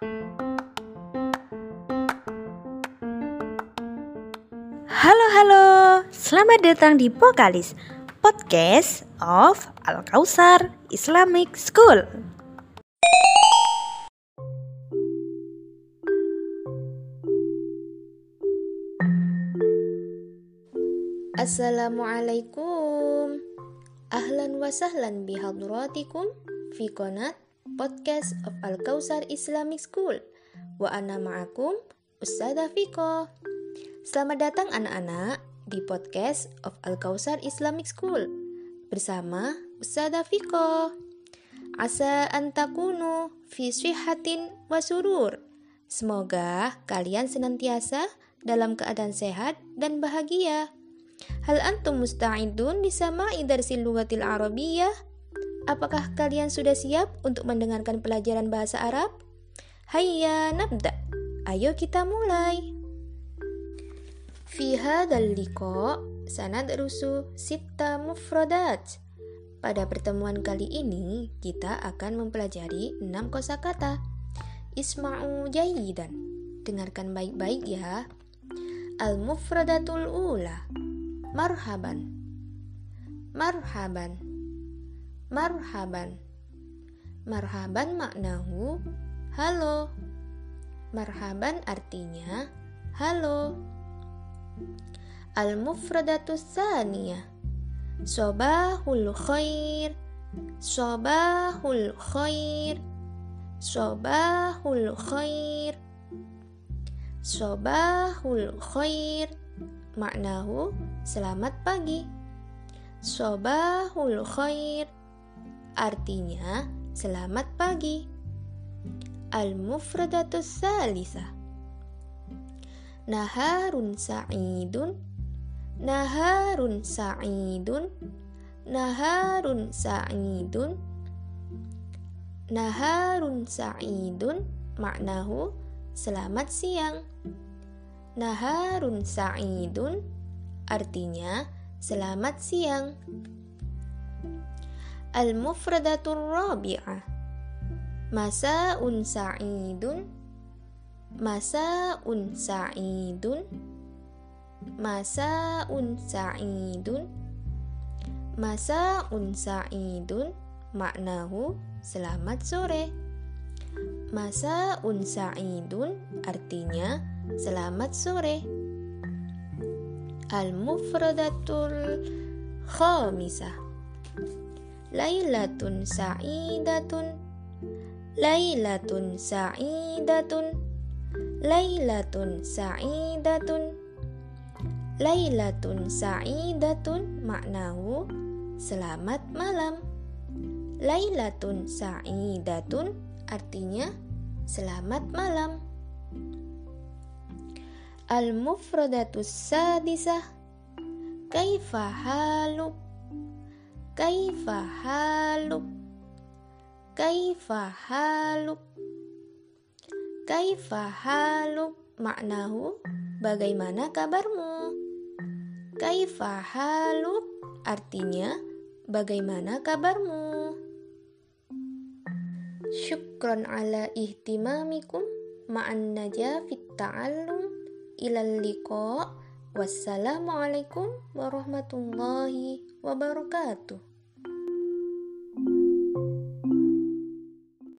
Halo halo, selamat datang di Pokalis Podcast of Al Kausar Islamic School. Assalamualaikum. Ahlan wa sahlan bihadratikum Fi qanat Podcast of Al Kausar Islamic School Wa ana ma'akum Ustazah Fiko Selamat datang anak-anak di podcast of Al Kausar Islamic School Bersama Ustazah Fiko Asa antakunu fi syihatin wa surur Semoga kalian senantiasa dalam keadaan sehat dan bahagia. Hal antum musta'idun disama'i darsil lugatil arabiyyah? Apakah kalian sudah siap untuk mendengarkan pelajaran bahasa Arab? Hayya nabda. Ayo kita mulai. Fi hadzal liqa sanadrusu sitta mufradat. Pada pertemuan kali ini kita akan mempelajari enam kosakata. Isma'u jayidan. Dengarkan baik-baik ya. Al-mufradatul ula marhaban marhaban marhaban. Marhaban maknahu halo. Marhaban artinya halo. Al mufradatus saniyah sobahul khair. Sobahul khair. Sobahul khair. Sobahul khair. Maknahu selamat pagi. Sobahul khair artinya selamat pagi. Al-mufradatus salisa Naharun sa'idun Naharun sa'idun Naharun sa'idun Naharun sa'idun maknahu selamat siang. Naharun sa'idun artinya selamat siang. Al-mufradatur rabi'ah Masa'un sa'idun Masa'un sa'idun Masa'un sa'idun Masa'un sa'idun maknahu selamat sore. Masa'un sa'idun artinya Selamat sore. Al-mufradatul khamisah. Lailatun sa'idatun. Lailatun sa'idatun. Lailatun sa'idatun. Lailatun sa'idatun maknahu selamat malam. Lailatun sa'idatun artinya selamat malam. Al-mufradatus sadisah Kaifa haluk Kaifa haluk? Kaifa haluk? Kaifa haluk? Maknahu Bagaimana kabarmu? Kaifa haluk? Artinya Bagaimana kabarmu? Syukron ala ihtimamikum Ma'an najah fit ta'allum. Ilal liqa. Wassalamualaikum warahmatullahi wabarakatuh.